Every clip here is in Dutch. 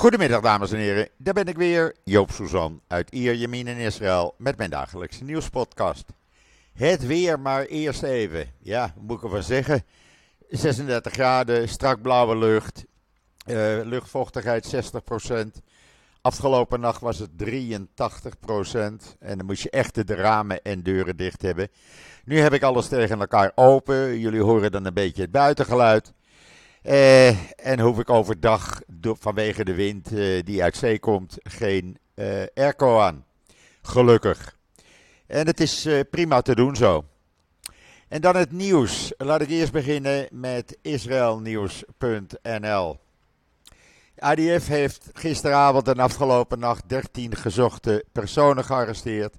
Goedemiddag dames en heren, daar ben ik weer, Joop Suzan uit Ierjemien in Israël met mijn dagelijkse nieuwspodcast. Het weer maar eerst even, ja, moet ik ervan zeggen. 36 graden, strak blauwe lucht, uh, luchtvochtigheid 60%. Afgelopen nacht was het 83% en dan moest je echt de ramen en deuren dicht hebben. Nu heb ik alles tegen elkaar open, jullie horen dan een beetje het buitengeluid. Uh, en hoef ik overdag vanwege de wind uh, die uit zee komt geen uh, airco aan. Gelukkig. En het is prima te doen zo. En dan het nieuws. Laat ik eerst beginnen met israelnieuws.nl. ADF heeft gisteravond en afgelopen nacht 13 gezochte personen gearresteerd.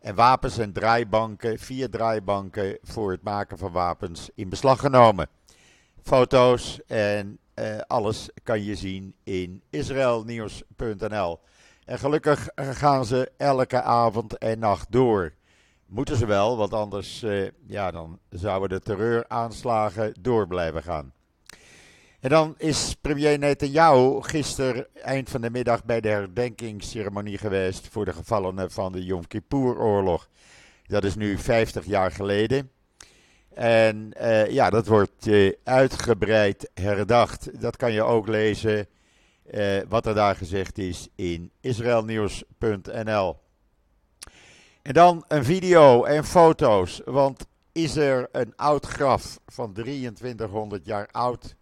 En wapens en draaibanken, vier draaibanken voor het maken van wapens in beslag genomen foto's en uh, alles kan je zien in israelnieuws.nl. En gelukkig gaan ze elke avond en nacht door. Moeten ze wel, want anders uh, ja, dan zouden de terreuraanslagen door blijven gaan. En dan is premier Netanyahu gisteren eind van de middag bij de herdenkingsceremonie geweest voor de gevallenen van de Yom Kippur-oorlog. Dat is nu 50 jaar geleden. En uh, ja, dat wordt uh, uitgebreid herdacht. Dat kan je ook lezen uh, wat er daar gezegd is in israelnieuws.nl. En dan een video en foto's, want is er een oud graf van 2300 jaar oud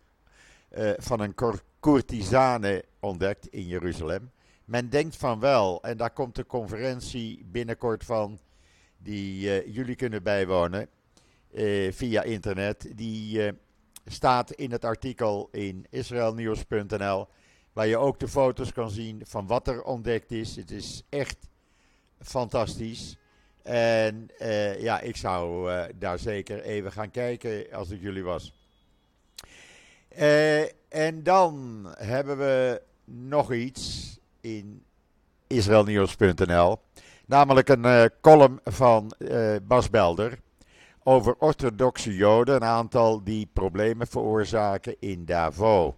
van een courtisane ontdekt in Jeruzalem? Men denkt van wel, en daar komt de conferentie binnenkort van, die jullie kunnen bijwonen. Uh, via internet. Die uh, staat in het artikel in israelnieuws.nl. Waar je ook de foto's kan zien van wat er ontdekt is. Het is echt fantastisch. En uh, ja, ik zou daar zeker even gaan kijken als ik jullie was. en dan hebben we nog iets in israelnieuws.nl. Namelijk een column van Bas Belder over orthodoxe Joden, een aantal die problemen veroorzaken in Davos.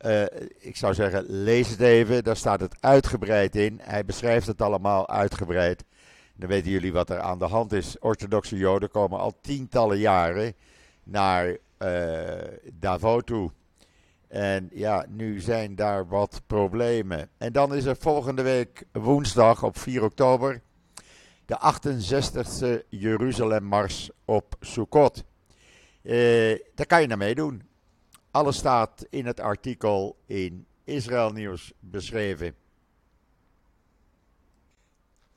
Uh, ik zou zeggen, lees het even, daar staat het uitgebreid in. Hij beschrijft het allemaal uitgebreid. Dan weten jullie wat er aan de hand is. Orthodoxe Joden komen al tientallen jaren naar uh, Davos toe. En ja, nu zijn daar wat problemen. En dan is er volgende week woensdag op 4 oktober de 68e Jeruzalemmars op Sukkot. Uh, daar kan je naar meedoen. Alles staat in het artikel in Israël Nieuws beschreven.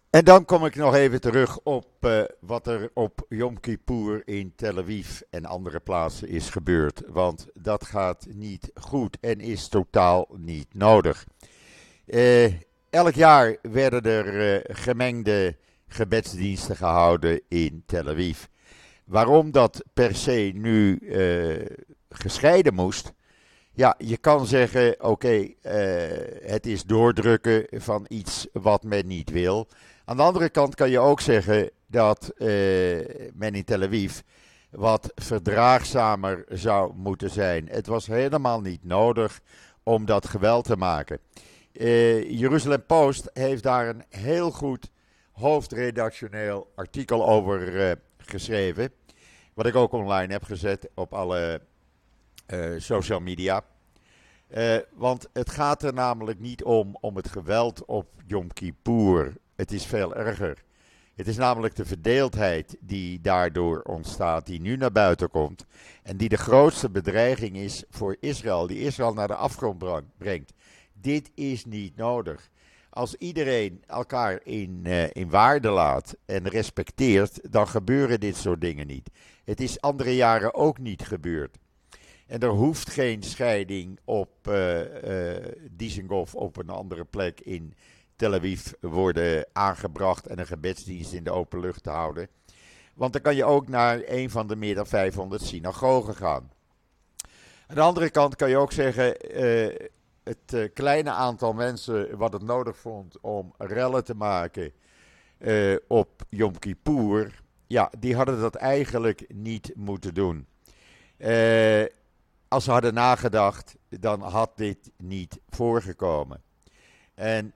En dan kom ik nog even terug op uh, wat er op Yom Kippur in Tel Aviv en andere plaatsen is gebeurd. Want dat gaat niet goed en is totaal niet nodig. Uh, elk jaar werden er gemengde gebedsdiensten gehouden in Tel Aviv. Waarom dat per se nu uh, gescheiden moest. Ja, je kan zeggen: oké, uh, het is doordrukken van iets wat men niet wil. Aan de andere kant kan je ook zeggen dat uh, men in Tel Aviv wat verdraagzamer zou moeten zijn. Het was helemaal niet nodig om dat geweld te maken. Jeruzalem Post heeft daar een heel goed hoofdredactioneel artikel over uh, geschreven. Wat ik ook online heb gezet op alle uh, social media. Uh, want het gaat er namelijk niet om, om het geweld op Yom Kippur. Het is veel erger. Het is namelijk de verdeeldheid die daardoor ontstaat, die nu naar buiten komt. En die de grootste bedreiging is voor Israël, die Israël naar de afgrond brengt. Dit is niet nodig. Als iedereen elkaar in, uh, in waarde laat en respecteert, dan gebeuren dit soort dingen niet. Het is andere jaren ook niet gebeurd. En er hoeft geen scheiding op uh, uh, Dizengoff op een andere plek in Tel Aviv worden aangebracht en een gebedsdienst in de open lucht te houden. Want dan kan je ook naar een van de meer dan 500 synagogen gaan. Aan de andere kant kan je ook zeggen, het uh, kleine aantal mensen wat het nodig vond om rellen te maken uh, op Yom Kippur, ja, die hadden dat eigenlijk niet moeten doen. Uh, als ze hadden nagedacht, dan had dit niet voorgekomen. En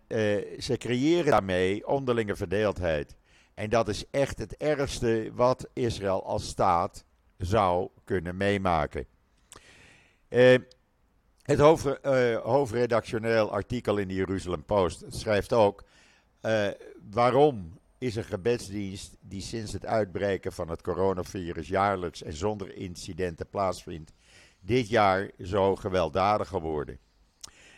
ze creëren daarmee onderlinge verdeeldheid. En dat is echt het ergste wat Israël als staat zou kunnen meemaken. Het hoofd, uh, hoofdredactioneel artikel in de Jeruzalem Post schrijft ook: waarom is een gebedsdienst die sinds het uitbreken van het coronavirus jaarlijks en zonder incidenten plaatsvindt, dit jaar zo gewelddadig geworden?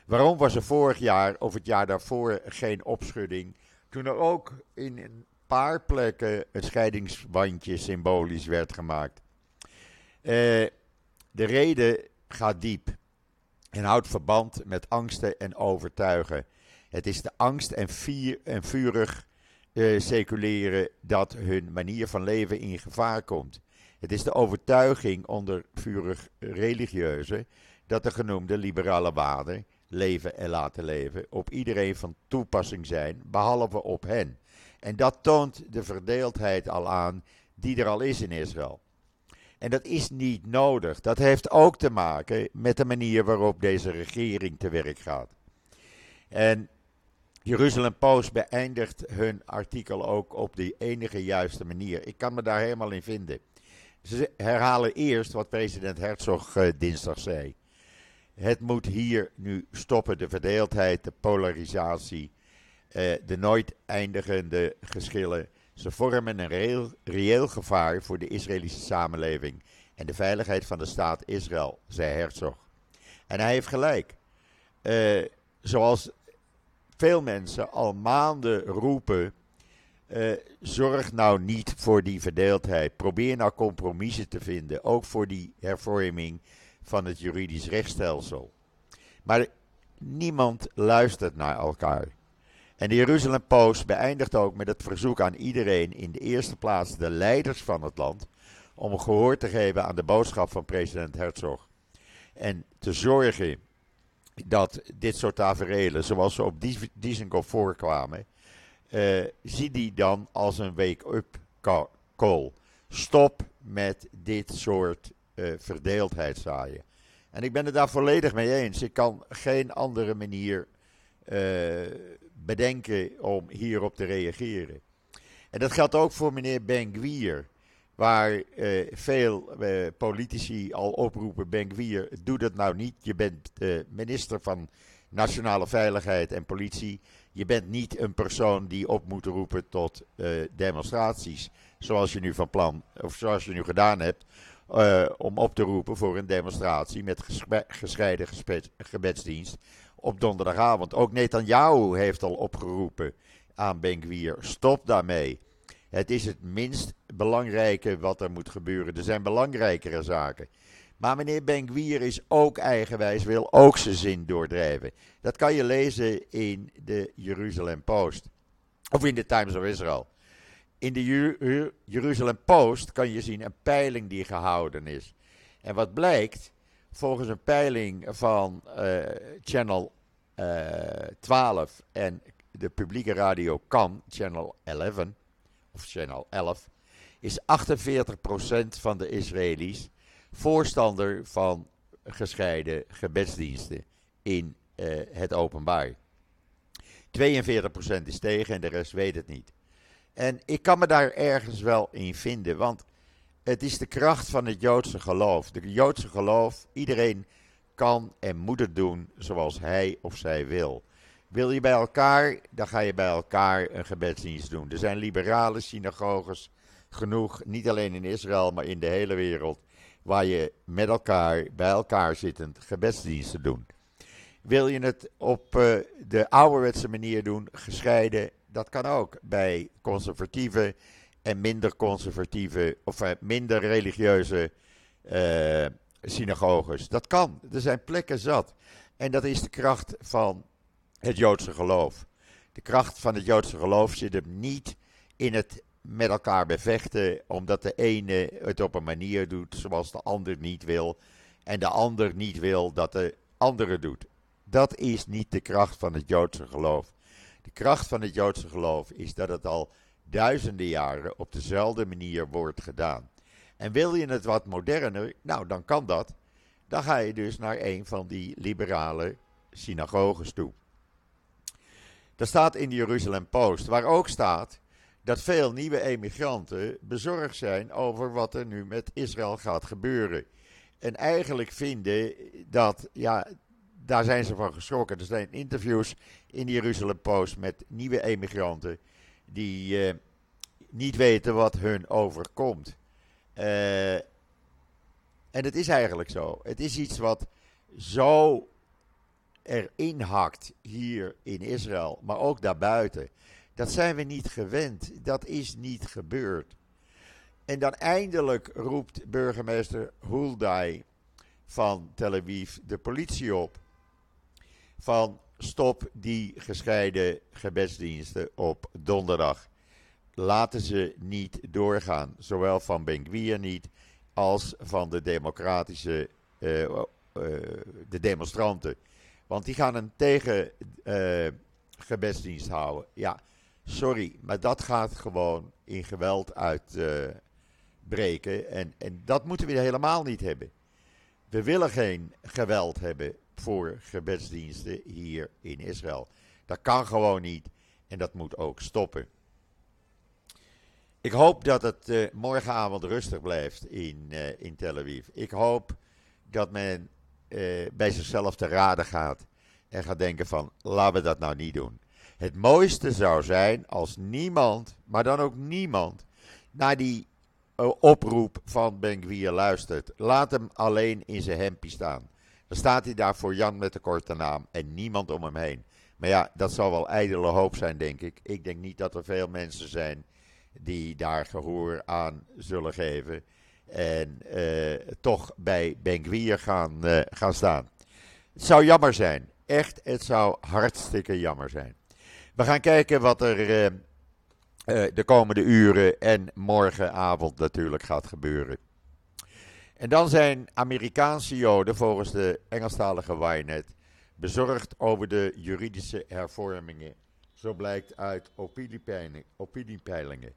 Waarom was er vorig jaar of het jaar daarvoor geen opschudding, toen er ook in een paar plekken een scheidingswandje symbolisch werd gemaakt? Uh, de reden gaat diep en houdt verband met angsten en overtuigen. Het is de angst en, vier, en vurig uh, dat hun manier van leven in gevaar komt. Het is de overtuiging onder vurig religieuzen dat de genoemde liberale waarden, leven en laten leven, op iedereen van toepassing zijn, behalve op hen. En dat toont de verdeeldheid al aan die er al is in Israël. En dat is niet nodig. Dat heeft ook te maken met de manier waarop deze regering te werk gaat. En Jeruzalem Post beëindigt hun artikel ook op de enige juiste manier. Ik kan me daar helemaal in vinden. Ze herhalen eerst wat president Herzog uh, dinsdag zei. Het moet hier nu stoppen, de verdeeldheid, de polarisatie, uh, de nooit eindigende geschillen. Ze vormen een reëel, reëel gevaar voor de Israëlische samenleving en de veiligheid van de staat Israël, zei Herzog. En hij heeft gelijk. Uh, zoals veel mensen al maanden roepen. Uh, zorg nou niet voor die verdeeldheid. Probeer nou compromissen te vinden. Ook voor die hervorming van het juridisch rechtsstelsel. Maar niemand luistert naar elkaar. En de Jeruzalem Post beëindigt ook met het verzoek aan iedereen, in de eerste plaats de leiders van het land, om gehoor te geven aan de boodschap van president Herzog. En te zorgen dat dit soort tafereelen, zoals ze op Dizengoff voorkwamen, uh, zie die dan als een wake-up call. Stop met dit soort uh, verdeeldheid zaaien. En ik ben het daar volledig mee eens. Ik kan geen andere manier uh, bedenken om hierop te reageren. En dat geldt ook voor meneer Ben-Gvir waar uh, veel uh, politici al oproepen, Ben-Gvir, doe dat nou niet. Je bent uh, minister van Nationale Veiligheid en Politie. Je bent niet een persoon die op moet roepen tot demonstraties, zoals je nu van plan, of zoals je nu gedaan hebt, om op te roepen voor een demonstratie met gescheiden gebedsdienst op donderdagavond. Ook Netanyahu heeft al opgeroepen aan Ben-Gvir, stop daarmee. Het is het minst belangrijke wat er moet gebeuren. Er zijn belangrijkere zaken. Maar meneer Ben-Gvir is ook eigenwijs, wil ook zijn zin doordrijven. Dat kan je lezen in de Jeruzalem Post. Of in de Times of Israel. In de Jer Jeruzalem Post kan je zien een peiling die gehouden is. En wat blijkt, volgens een peiling van uh, Channel uh, eh, 12 en de publieke radio kan, Channel 11, of Channel 11, is 48% van de Israëli's voorstander van gescheiden gebedsdiensten in uh, het openbaar. 42% is tegen en de rest weet het niet. En ik kan me daar ergens wel in vinden, want het is de kracht van het Joodse geloof. De Joodse geloof, iedereen kan en moet het doen zoals hij of zij wil. Wil je bij elkaar, dan ga je bij elkaar een gebedsdienst doen. Er zijn liberale synagoges genoeg, niet alleen in Israël, maar in de hele wereld, waar je met elkaar, bij elkaar zittend, gebedsdiensten doet. Wil je het op uh, de ouderwetse manier doen, gescheiden, dat kan ook bij conservatieve en minder conservatieve, of uh, minder religieuze uh, synagoges. Dat kan, er zijn plekken zat. En dat is de kracht van het Joodse geloof. De kracht van het Joodse geloof zit hem niet in het met elkaar bevechten, omdat de ene het op een manier doet zoals de ander niet wil, en de ander niet wil dat de andere doet. Dat is niet de kracht van het Joodse geloof. De kracht van het Joodse geloof is dat het al duizenden jaren op dezelfde manier wordt gedaan. En wil je het wat moderner, nou dan kan dat. dan ga je dus naar een van die liberale synagoges toe. Dat staat in de Jeruzalem Post, waar ook staat dat veel nieuwe emigranten bezorgd zijn over wat er nu met Israël gaat gebeuren. En eigenlijk vinden dat, ja, daar zijn ze van geschrokken. Er zijn interviews in de Jeruzalem Post met nieuwe emigranten die eh, niet weten wat hun overkomt. Uh, en het is eigenlijk zo. Het is iets wat zo erin hakt hier in Israël, maar ook daarbuiten. Dat zijn we niet gewend. Dat is niet gebeurd. En dan eindelijk roept burgemeester Huldai van Tel Aviv de politie op. Van stop die gescheiden gebedsdiensten op donderdag. Laten ze niet doorgaan. Zowel van Ben niet als van de democratische uh, uh, de demonstranten. Want die gaan een tegengebedsdienst uh, houden. Ja, sorry, maar dat gaat gewoon in geweld uitbreken. en, en dat moeten we helemaal niet hebben. We willen geen geweld hebben voor gebedsdiensten hier in Israël. Dat kan gewoon niet en dat moet ook stoppen. Ik hoop dat het uh, morgenavond rustig blijft in, uh, in Tel Aviv. Ik hoop dat men uh, bij zichzelf te raden gaat en gaat denken van laten we dat nou niet doen. Het mooiste zou zijn als niemand, maar dan ook niemand, naar die oproep van Ben luistert. Laat hem alleen in zijn hempie staan. Dan staat hij daar voor Jan met de korte naam en niemand om hem heen. Maar ja, dat zal wel ijdele hoop zijn, denk ik. Ik denk niet dat er veel mensen zijn die daar gehoor aan zullen geven. En uh, toch bij Benguier gaan, uh, gaan staan. Het zou jammer zijn. Echt, het zou hartstikke jammer zijn. We gaan kijken wat er uh, de komende uren en morgenavond natuurlijk gaat gebeuren. En dan zijn Amerikaanse Joden volgens de Engelstalige Wynet bezorgd over de juridische hervormingen. Zo blijkt uit opiniepeilingen.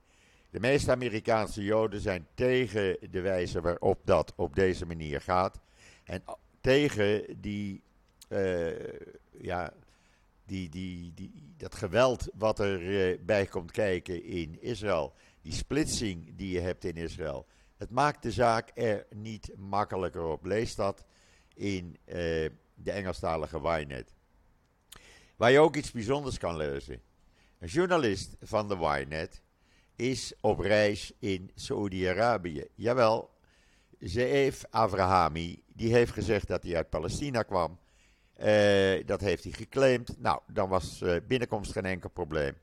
De meeste Amerikaanse Joden zijn tegen de wijze waarop dat op deze manier gaat. En tegen die, uh, ja, die, die, die, dat geweld wat erbij uh, bij komt kijken in Israël. Die splitsing die je hebt in Israël. Het maakt de zaak er niet makkelijker op. Lees dat in uh, de Engelstalige Ynet. Waar je ook iets bijzonders kan lezen. Een journalist van de Ynet is op reis in Saoedi-Arabië. Jawel, Zeef Avrahami, die heeft gezegd dat hij uit Palestina kwam. Uh, dat heeft hij geclaimd. Nou, dan was uh, binnenkomst geen enkel probleem.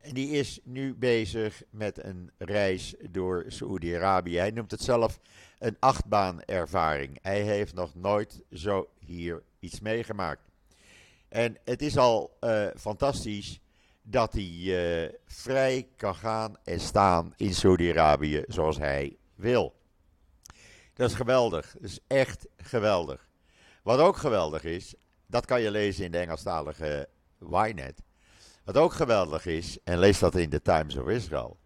En die is nu bezig met een reis door Saoedi-Arabië. Hij noemt het zelf een achtbaanervaring. Hij heeft nog nooit zo hier iets meegemaakt. En het is al uh, fantastisch dat hij uh, vrij kan gaan en staan in Saudi-Arabië zoals hij wil. Dat is geweldig. Dat is echt geweldig. Wat ook geweldig is, dat kan je lezen in de Engelstalige Ynet. Wat ook geweldig is, en lees dat in de Times of Israel.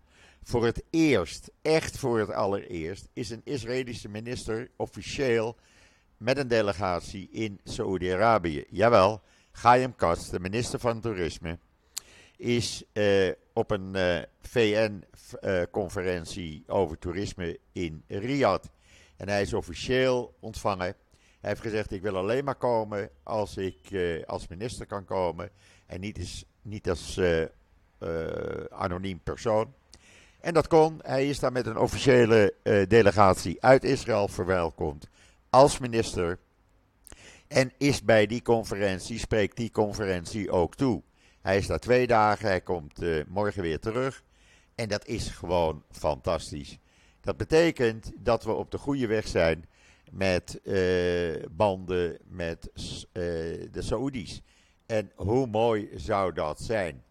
Voor het eerst, echt voor het allereerst, is een Israëlische minister officieel met een delegatie in Saoedi-Arabië. Jawel, Chaim Katz, de minister van Toerisme, is uh, op een eh, VN-conferentie uh, over toerisme in Riyadh. En hij is officieel ontvangen. Hij heeft gezegd: Ik wil alleen maar komen als ik als minister kan komen. En niet, is, niet als anoniem persoon. En dat kon. Hij is daar met een officiële delegatie uit Israël verwelkomd als minister. En is bij die conferentie, spreekt die conferentie ook toe. Hij is daar twee dagen, hij komt morgen weer terug. En dat is gewoon fantastisch. Dat betekent dat we op de goede weg zijn met banden met de Saoedi's. En hoe mooi zou dat zijn?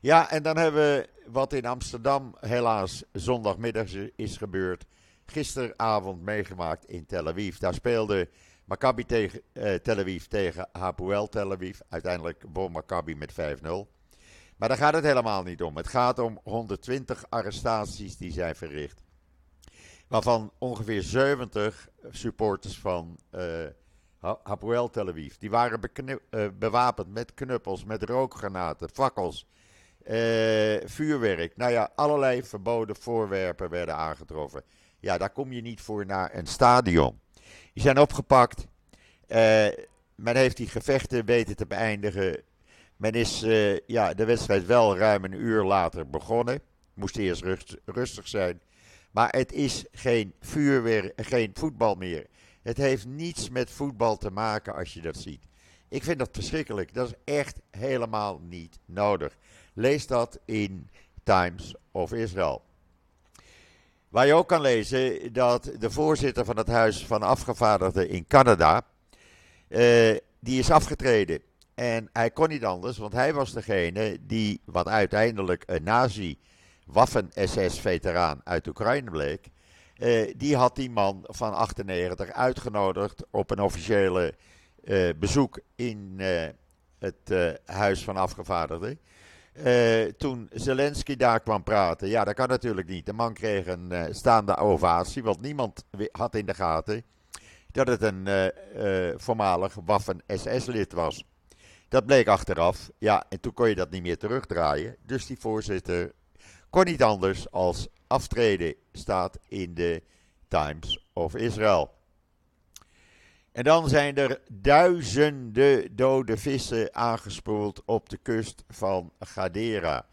Ja, en dan hebben we wat in Amsterdam helaas zondagmiddag is gebeurd. Gisteravond meegemaakt in Tel Aviv. Daar speelde Maccabi tegen, uh, Tel Aviv tegen Hapoel Tel Aviv. Uiteindelijk won Maccabi met 5-0. Maar daar gaat het helemaal niet om. Het gaat om 120 arrestaties die zijn verricht. Waarvan ongeveer 70 supporters van uh, Hapoel Tel Aviv. Die waren uh, bewapend met knuppels, met rookgranaten, fakkels, uh, vuurwerk. Nou ja, allerlei verboden voorwerpen werden aangetroffen. Ja, daar kom je niet voor naar een stadion. Die zijn opgepakt. men heeft die gevechten weten te beëindigen. Men is ja, de wedstrijd wel ruim een uur later begonnen. Moest eerst rustig zijn. Maar het is geen vuurwerk, geen voetbal meer. Het heeft niets met voetbal te maken als je dat ziet. Ik vind dat verschrikkelijk. Dat is echt helemaal niet nodig. Lees dat in Times of Israel. Waar je ook kan lezen dat de voorzitter van het Huis van Afgevaardigden in Canada, uh, die is afgetreden. En hij kon niet anders, want hij was degene die, wat uiteindelijk een nazi Waffen-SS-veteraan uit Oekraïne bleek. Uh, die had die man van 98 uitgenodigd op een officiële uh, bezoek in uh, het Huis van Afgevaardigden. toen Zelensky daar kwam praten, ja, dat kan natuurlijk niet. De man kreeg een staande ovatie, want niemand had in de gaten dat het een voormalig Waffen-SS-lid was. Dat bleek achteraf, ja, en toen kon je dat niet meer terugdraaien. Dus die voorzitter kon niet anders als aftreden, staat in de Times of Israel. En dan zijn er duizenden dode vissen aangespoeld op de kust van Gadera.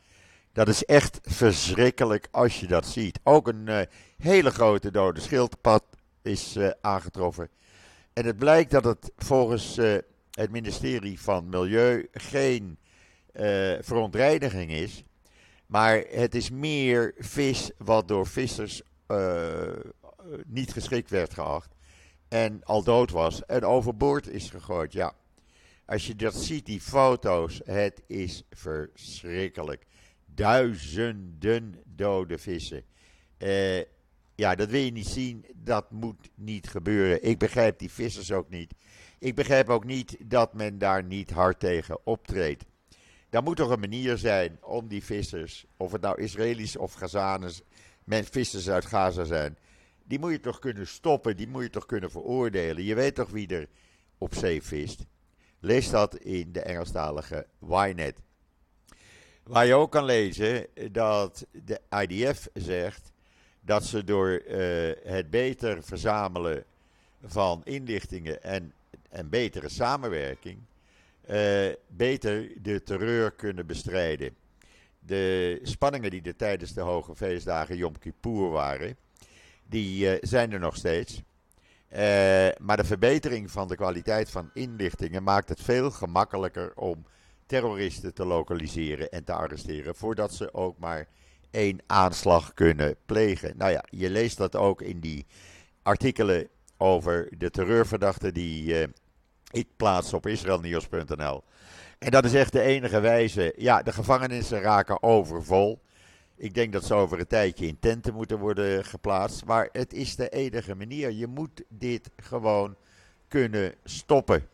Dat is echt verschrikkelijk als je dat ziet. Ook een uh, hele grote dode schildpad is uh, aangetroffen. En het blijkt dat het volgens uh, het ministerie van Milieu geen verontreiniging is. Maar het is meer vis wat door vissers uh, niet geschikt werd geacht. En al dood was en overboord is gegooid. Ja, als je dat ziet, die foto's, het is verschrikkelijk. Duizenden dode vissen. Uh, ja, dat wil je niet zien. Dat moet niet gebeuren. Ik begrijp die vissers ook niet. Ik begrijp ook niet dat men daar niet hard tegen optreedt. Er moet toch een manier zijn om die vissers, of het nou Israëli's of Gazaners, men vissers uit Gaza zijn, die moet je toch kunnen stoppen, die moet je toch kunnen veroordelen. Je weet toch wie er op zee vist. Lees dat in de Engelstalige Ynet. Waar je ook kan lezen dat de IDF zegt dat ze door uh, het beter verzamelen van inlichtingen en, en betere samenwerking uh, beter de terreur kunnen bestrijden. De spanningen die er tijdens de hoge feestdagen Yom Kippur waren, die uh, zijn er nog steeds. Uh, maar de verbetering van de kwaliteit van inlichtingen maakt het veel gemakkelijker om terroristen te lokaliseren en te arresteren, voordat ze ook maar één aanslag kunnen plegen. Nou ja, je leest dat ook in die artikelen over de terreurverdachten die ik plaats op israelnieuws.nl. En dat is echt de enige wijze. Ja, de gevangenissen raken overvol. Ik denk dat ze over een tijdje in tenten moeten worden geplaatst. Maar het is de enige manier. Je moet dit gewoon kunnen stoppen.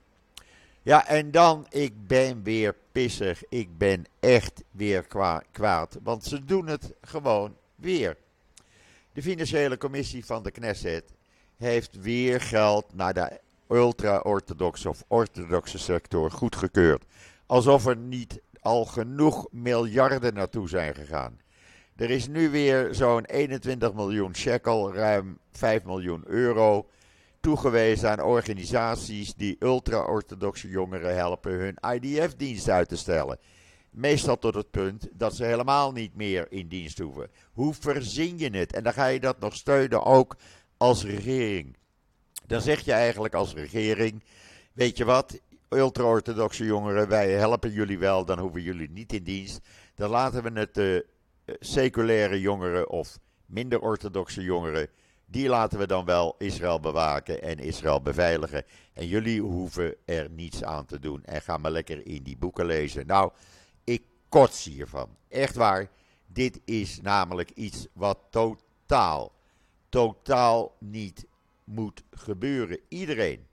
Ja, en dan, ik ben weer pissig. Ik ben echt weer kwaad. Want ze doen het gewoon weer. De financiële commissie van de Knesset heeft weer geld naar de ultra-orthodoxe of orthodoxe sector goedgekeurd. Alsof er niet al genoeg miljarden naartoe zijn gegaan. Er is nu weer zo'n 21 miljoen shekel, ruim 5 miljoen euro, toegewezen aan organisaties die ultra-orthodoxe jongeren helpen hun IDF-dienst uit te stellen. Meestal tot het punt dat ze helemaal niet meer in dienst hoeven. Hoe verzin je het? En dan ga je dat nog steunen ook als regering. Dan zeg je eigenlijk als regering: Weet je wat, ultra-orthodoxe jongeren, wij helpen jullie wel, dan hoeven jullie niet in dienst. Dan laten we het de uh, seculaire jongeren of minder orthodoxe jongeren, die laten we dan wel Israël bewaken en Israël beveiligen. En jullie hoeven er niets aan te doen en ga maar lekker in die boeken lezen. Nou, ik kots hiervan. Echt waar. Dit is namelijk iets wat totaal, totaal niet moet gebeuren. Iedereen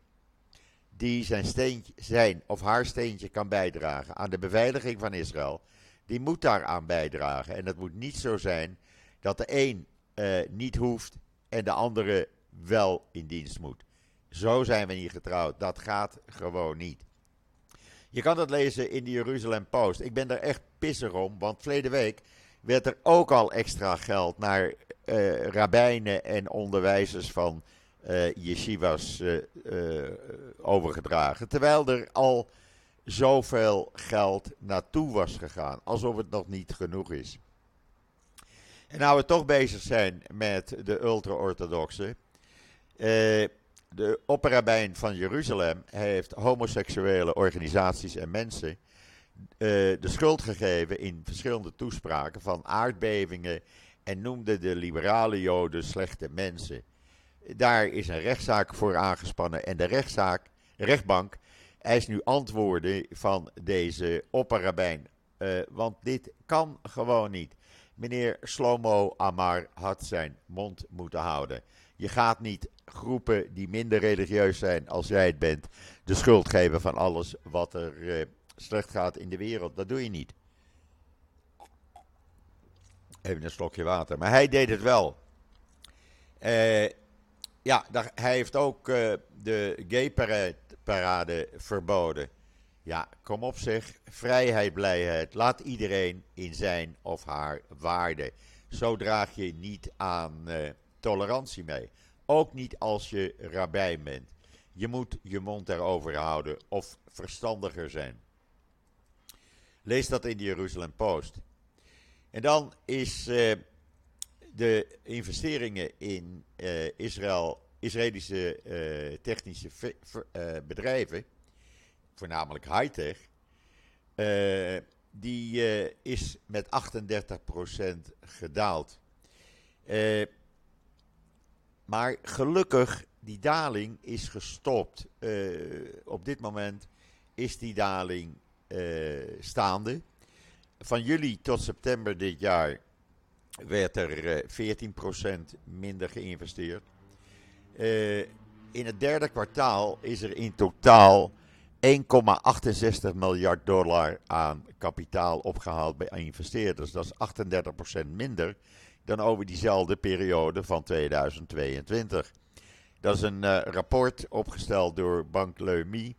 die zijn, steentje, zijn of haar steentje kan bijdragen aan de beveiliging van Israël, die moet daaraan bijdragen. En het moet niet zo zijn dat de een uh, niet hoeft en de andere wel in dienst moet. Zo zijn we niet getrouwd. Dat gaat gewoon niet. Je kan dat lezen in de Jeruzalem Post. Ik ben er echt pissig om, want verleden week werd er ook al extra geld naar uh, rabbijnen en onderwijzers van uh, yeshivas uh, overgedragen. Terwijl er al zoveel geld naartoe was gegaan. Alsof het nog niet genoeg is. En nou we toch bezig zijn met de ultra-orthodoxen. de opperrabijn van Jeruzalem heeft homoseksuele organisaties en mensen de schuld gegeven in verschillende toespraken van aardbevingen en noemde de liberale Joden slechte mensen. Daar is een rechtszaak voor aangespannen en de rechtszaak, rechtbank eist nu antwoorden van deze opperrabijn. Uh, want dit kan gewoon niet. Meneer Slomo Amar had zijn mond moeten houden. Je gaat niet groepen die minder religieus zijn als jij het bent, de schuld geven van alles wat er uh, slecht gaat in de wereld. Dat doe je niet. Even een slokje water. Maar hij deed het wel. Uh, ja, hij heeft ook uh, de gay-parade verboden. Ja, kom op zeg. Vrijheid, blijheid. Laat iedereen in zijn of haar waarde. Zo draag je niet aan uh, tolerantie mee. Ook niet als je rabbijn bent. Je moet je mond erover houden of verstandiger zijn. Lees dat in de Jeruzalem Post. En dan is uh, de investeringen in uh, Israël, Israëlische uh, technische bedrijven, voornamelijk high-tech, die is met 38% gedaald. maar gelukkig, die daling is gestopt. op dit moment is die daling staande. Van juli tot september dit jaar werd er 14% eh, minder geïnvesteerd. Uh, in het derde kwartaal is er in totaal 1,68 miljard dollar aan kapitaal opgehaald bij investeerders. Dat is 38% minder dan over diezelfde periode van 2022. Dat is een uh, rapport opgesteld door Bank Leumi,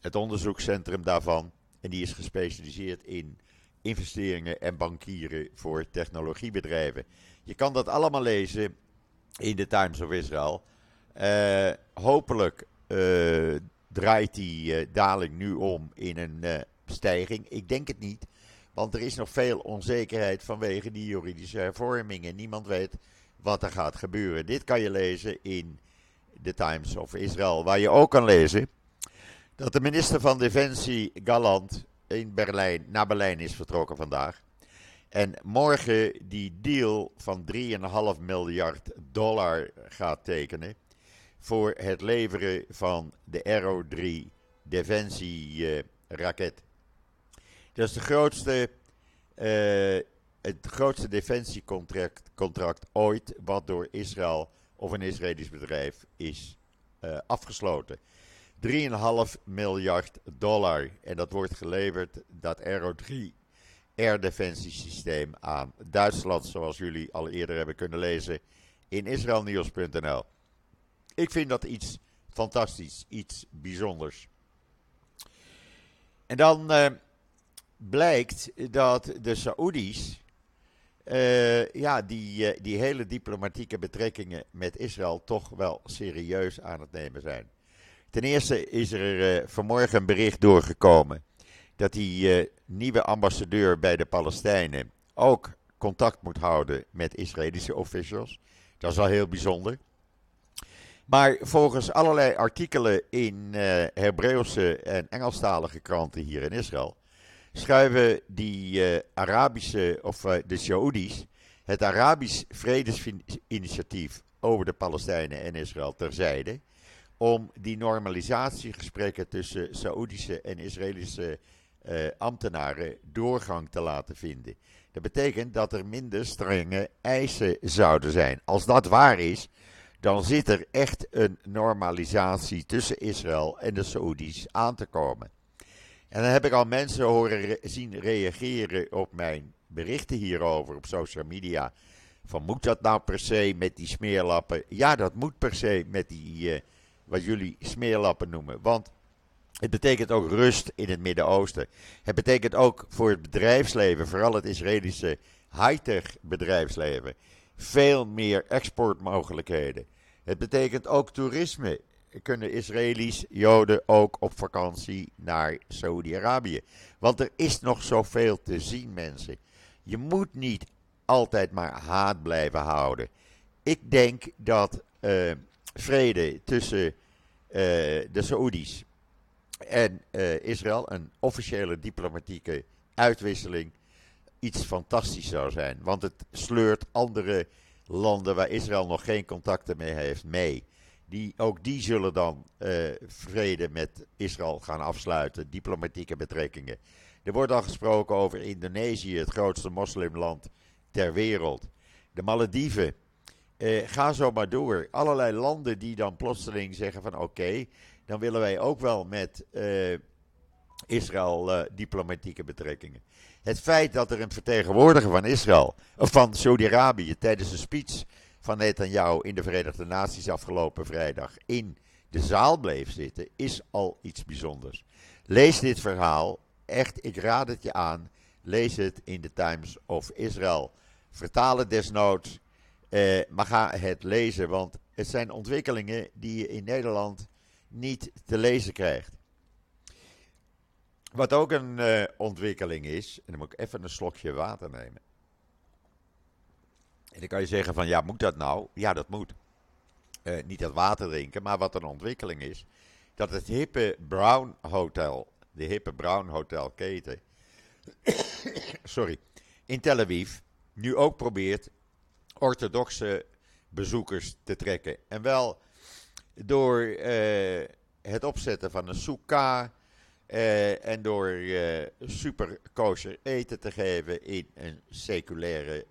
het onderzoekscentrum daarvan. En die is gespecialiseerd in investeringen en bankieren voor technologiebedrijven. Je kan dat allemaal lezen in de Times of Israel. Uh, hopelijk uh, draait die uh, daling nu om in een stijging. Ik denk het niet, want er is nog veel onzekerheid vanwege die juridische hervormingen. Niemand weet wat er gaat gebeuren. Dit kan je lezen in de Times of Israel, waar je ook kan lezen dat de minister van Defensie Galant in Berlijn, naar Berlijn is vertrokken vandaag. En morgen die deal van 3,5 miljard dollar gaat tekenen voor het leveren van de Arrow 3 defensieraket. dat is de grootste, uh, het grootste defensiecontract contract ooit wat door Israël of een Israëlisch bedrijf is uh, afgesloten. 3,5 miljard dollar. En dat wordt geleverd, dat Aero 3 air defensiesysteem aan Duitsland, zoals jullie al eerder hebben kunnen lezen in israelnieuws.nl. Ik vind dat iets fantastisch, iets bijzonders. En dan uh, blijkt dat de Saoedi's uh, ja, die, uh, die hele diplomatieke betrekkingen met Israël toch wel serieus aan het nemen zijn. Ten eerste is er uh, vanmorgen een bericht doorgekomen dat die uh, nieuwe ambassadeur bij de Palestijnen ook contact moet houden met Israëlische officials. Dat is al heel bijzonder. Maar volgens allerlei artikelen in uh, Hebreeuwse en Engelstalige kranten hier in Israël schuiven die Arabische of de Saoedi's het Arabisch Vredesinitiatief over de Palestijnen en Israël terzijde om die normalisatiegesprekken tussen Saoedische en Israëlische uh, ambtenaren doorgang te laten vinden. Dat betekent dat er minder strenge eisen zouden zijn. Als dat waar is, dan zit er echt een normalisatie tussen Israël en de Saoedi's aan te komen. En dan heb ik al mensen horen re zien reageren op mijn berichten hierover op social media. Van moet dat nou per se met die smeerlappen? Ja, dat moet per se met die, uh, wat jullie smeerlappen noemen. Want het betekent ook rust in het Midden-Oosten. Het betekent ook voor het bedrijfsleven, vooral het Israëlische high-tech bedrijfsleven, veel meer exportmogelijkheden. Het betekent ook toerisme. Kunnen Israëli's, Joden ook op vakantie naar Saudi-Arabië? Want er is nog zoveel te zien, mensen. Je moet niet altijd maar haat blijven houden. Ik denk dat uh, vrede tussen de Saoedi's en uh, Israël, een officiële diplomatieke uitwisseling, iets fantastisch zou zijn. Want het sleurt andere landen waar Israël nog geen contacten mee heeft mee. Die, ook die zullen dan uh, vrede met Israël gaan afsluiten, diplomatieke betrekkingen. Er wordt al gesproken over Indonesië, het grootste moslimland ter wereld. De Malediven. Uh, ga zo maar door. Allerlei landen die dan plotseling zeggen van oké, dan willen wij ook wel met uh, Israël uh, diplomatieke betrekkingen. Het feit dat er een vertegenwoordiger van Israël, of van Saudi-Arabië, tijdens een speech van Netanyahu in de Verenigde Naties afgelopen vrijdag in de zaal bleef zitten, is al iets bijzonders. Lees dit verhaal, echt, ik raad het je aan. Lees het in de Times of Israel. Vertaal het desnoods, eh, maar ga het lezen, want het zijn ontwikkelingen die je in Nederland niet te lezen krijgt. Wat ook een uh, ontwikkeling is, en dan moet ik even een slokje water nemen. En dan kan je zeggen van ja, moet dat nou? Ja, dat moet. Uh, niet dat water drinken, maar wat een ontwikkeling is, dat het hippe Brown Hotel, de hippe Brown Hotel keten, sorry, in Tel Aviv, nu ook probeert orthodoxe bezoekers te trekken. En wel door uh, het opzetten van een soukah uh, en door uh, super kosher eten te geven in een seculaire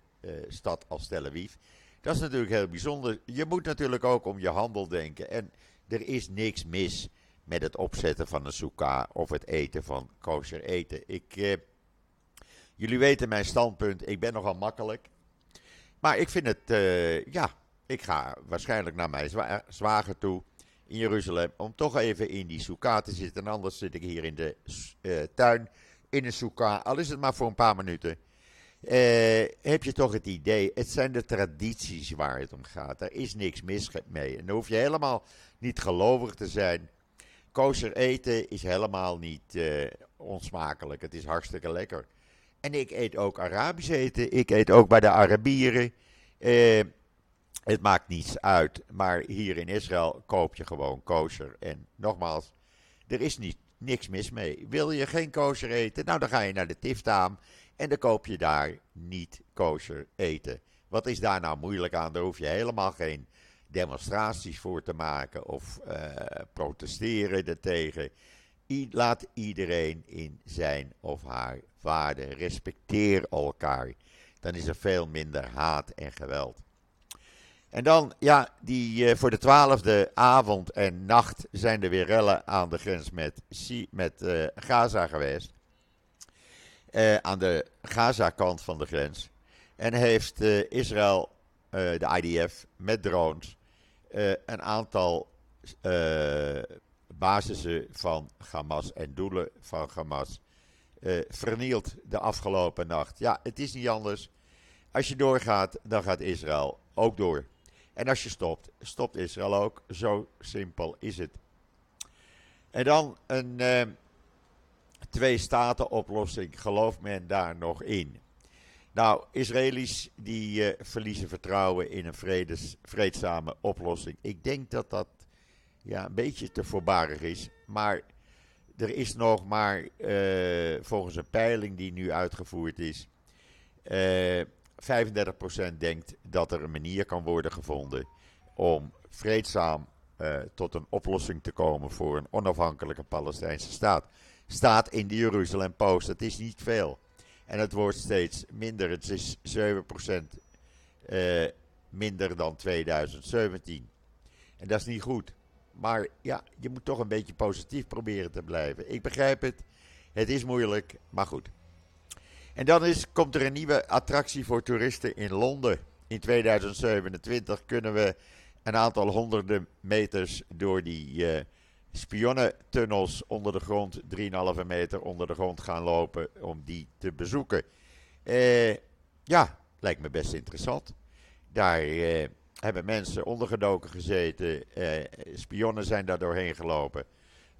stad als Tel Aviv. Dat is natuurlijk heel bijzonder. Je moet natuurlijk ook om je handel denken. En er is niks mis met het opzetten van een soukah of het eten van kosher eten. Ik, jullie weten mijn standpunt. Ik ben nogal makkelijk. Maar ik vind het, ja, ik ga waarschijnlijk naar mijn zwa zwager toe in Jeruzalem. Om toch even in die soeka te zitten. En anders zit ik hier in de uh, tuin in een soeka. Al is het maar voor een paar minuten. Uh, heb je toch het idee, het zijn de tradities waar het om gaat. Er is niks mis mee. En dan hoef je helemaal niet gelovig te zijn. Kosher eten is helemaal niet onsmakelijk. Het is hartstikke lekker. En ik eet ook Arabisch eten. Ik eet ook bij de Arabieren. Uh, het maakt niets uit, maar hier in Israël koop je gewoon kosher. En nogmaals, er is niet, niks mis mee. Wil je geen kosher eten? Nou, dan ga je naar de tiftaam en dan koop je daar niet kosher eten. Wat is daar nou moeilijk aan? Daar hoef je helemaal geen demonstraties voor te maken of uh, protesteren ertegen. Laat iedereen in zijn of haar waarde. Respecteer elkaar. Dan is er veel minder haat en geweld. En dan, ja, die, uh, voor de twaalfde avond en nacht zijn er weer rellen aan de grens met, met uh, Gaza geweest. Uh, aan de Gaza-kant van de grens. En heeft Israël, de IDF, met drones een aantal basissen van Hamas en doelen van Hamas vernield de afgelopen nacht. Ja, het is niet anders. Als je doorgaat, dan gaat Israël ook door. En als je stopt, stopt Israël ook. Zo simpel is het. En dan een uh, twee-staten-oplossing. Gelooft men daar nog in? Nou, Israëli's die uh, verliezen vertrouwen in een vredes, vreedzame oplossing. Ik denk dat dat ja, een beetje te voorbarig is. Maar er is nog maar, uh, volgens een peiling die nu uitgevoerd is, 35% denkt dat er een manier kan worden gevonden om vreedzaam uh, tot een oplossing te komen voor een onafhankelijke Palestijnse staat. Staat in de Jeruzalem Post, dat is niet veel. En het wordt steeds minder, het is 7% uh, minder dan 2017. En dat is niet goed. Maar ja, je moet toch een beetje positief proberen te blijven. Ik begrijp het, het is moeilijk, maar goed. En dan is, komt er een nieuwe attractie voor toeristen in Londen. in 2027 kunnen we een aantal honderden meters door die uh, spionnentunnels onder de grond, 3,5 meter onder de grond gaan lopen om die te bezoeken. Uh, ja, lijkt me best interessant. Daar uh, hebben mensen ondergedoken gezeten, spionnen zijn daar doorheen gelopen.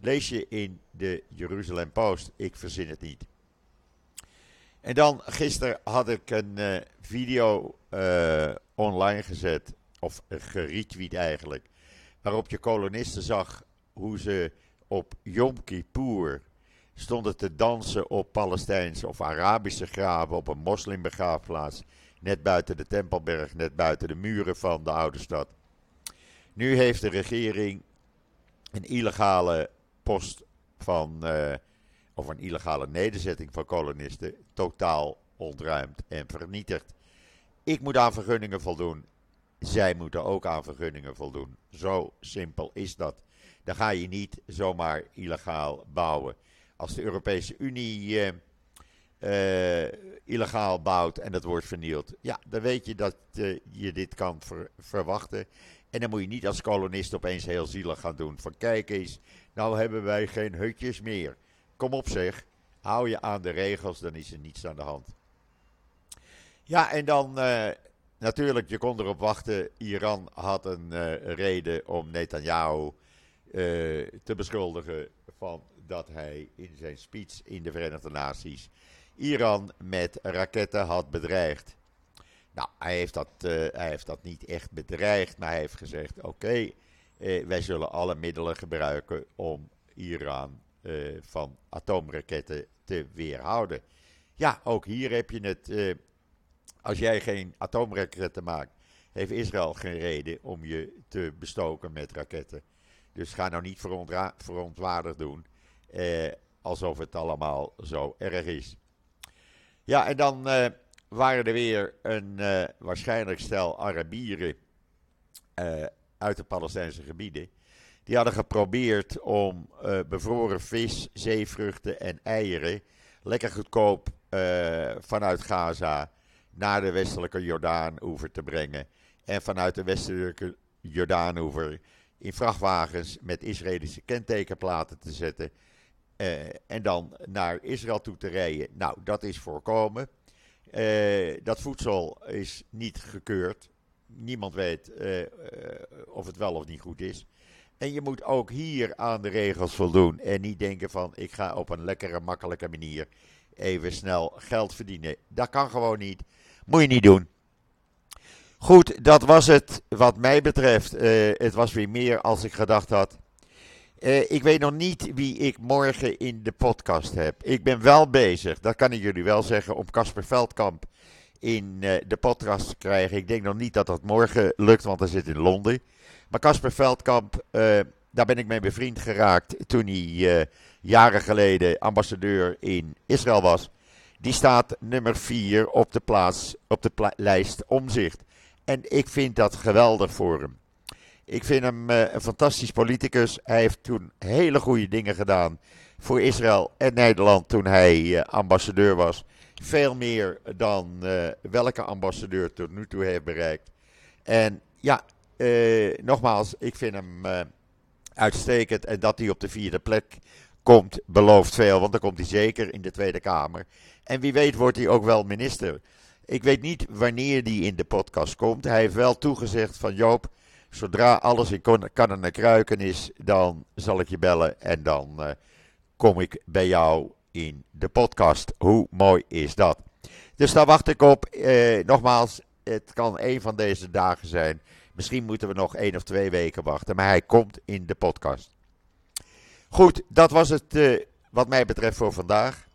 Lees je in de Jeruzalem Post, ik verzin het niet. En dan, gisteren had ik een video online gezet of geretweet eigenlijk, waarop je kolonisten zag hoe ze op Yom Kippur stonden te dansen op Palestijnse of Arabische graven op een moslimbegraafplaats, net buiten de Tempelberg, net buiten de muren van de oude stad. Nu heeft de regering een illegale post van, uh, of een illegale nederzetting van kolonisten totaal ontruimd en vernietigd. Ik moet aan vergunningen voldoen zij moeten ook aan vergunningen voldoen. Zo simpel is dat. Dan ga je niet zomaar illegaal bouwen. Als de Europese Unie uh, uh, illegaal bouwt en dat wordt vernield, ja, dan weet je dat uh, je dit kan ver verwachten. En dan moet je niet als kolonist opeens heel zielig gaan doen. Van kijk eens, nou hebben wij geen hutjes meer. Kom op zeg, hou je aan de regels, dan is er niets aan de hand. Ja, en dan Natuurlijk, je kon erop wachten. Iran had een reden om Netanyahu te beschuldigen van dat hij in zijn speech in de Verenigde Naties Iran met raketten had bedreigd. Nou, hij heeft dat, uh, hij heeft dat niet echt bedreigd, maar hij heeft gezegd: oké, okay, wij zullen alle middelen gebruiken om Iran van atoomraketten te weerhouden. Ja, ook hier heb je het als jij geen atoomraketten maakt, heeft Israël geen reden om je te bestoken met raketten. Dus ga nou niet verontwaardigd doen, eh, alsof het allemaal zo erg is. Ja, en dan eh, waren er weer een uh, waarschijnlijk stel Arabieren uh, uit de Palestijnse gebieden. Die hadden geprobeerd om bevroren vis, zeevruchten en eieren lekker goedkoop vanuit Gaza naar de westelijke Jordaanoever te brengen. En vanuit de westelijke Jordaanoever in vrachtwagens met Israëlische kentekenplaten te zetten. Uh, en dan naar Israël toe te rijden. Nou, dat is voorkomen. Uh, dat voedsel is niet gekeurd. Niemand weet uh, of het wel of niet goed is. En je moet ook hier aan de regels voldoen. En niet denken van ik ga op een lekkere, makkelijke manier even snel geld verdienen. Dat kan gewoon niet. Moet je niet doen. Goed, dat was het wat mij betreft. Het was weer meer als ik gedacht had. Uh, ik weet nog niet wie ik morgen in de podcast heb. Ik ben wel bezig, dat kan ik jullie wel zeggen, om Casper Veldkamp in uh, de podcast te krijgen. Ik denk nog niet dat dat morgen lukt, want hij zit in Londen. Maar Casper Veldkamp, daar ben ik mee bevriend geraakt toen hij jaren geleden ambassadeur in Israël was. Die staat nummer 4 op de, plaats, op de lijst omzicht. En ik vind dat geweldig voor hem. Ik vind hem uh, een fantastisch politicus. Hij heeft toen hele goede dingen gedaan voor Israël en Nederland toen hij uh, ambassadeur was. Veel meer dan uh, welke ambassadeur tot nu toe heeft bereikt. En ja, nogmaals, ik vind hem uitstekend. En dat hij op de vierde plek komt, belooft veel. Want dan komt hij zeker in de Tweede Kamer. En wie weet wordt hij ook wel minister. Ik weet niet wanneer die in de podcast komt. Hij heeft wel toegezegd van Joop, zodra alles in kan en kruiken is, dan zal ik je bellen en dan uh, kom ik bij jou in de podcast. Hoe mooi is dat? Dus daar wacht ik op. Eh, nogmaals, het kan een van deze dagen zijn. Misschien moeten we nog één of twee weken wachten, maar hij komt in de podcast. Goed, dat was het uh, wat mij betreft voor vandaag.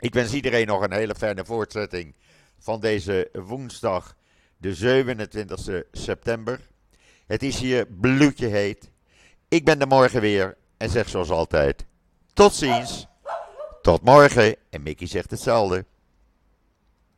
Ik wens iedereen nog een hele fijne voortzetting van deze woensdag, de 27 september. Het is hier bloedje heet. Ik ben er morgen weer en zeg zoals altijd: tot ziens. Tot morgen. En Mickey zegt hetzelfde.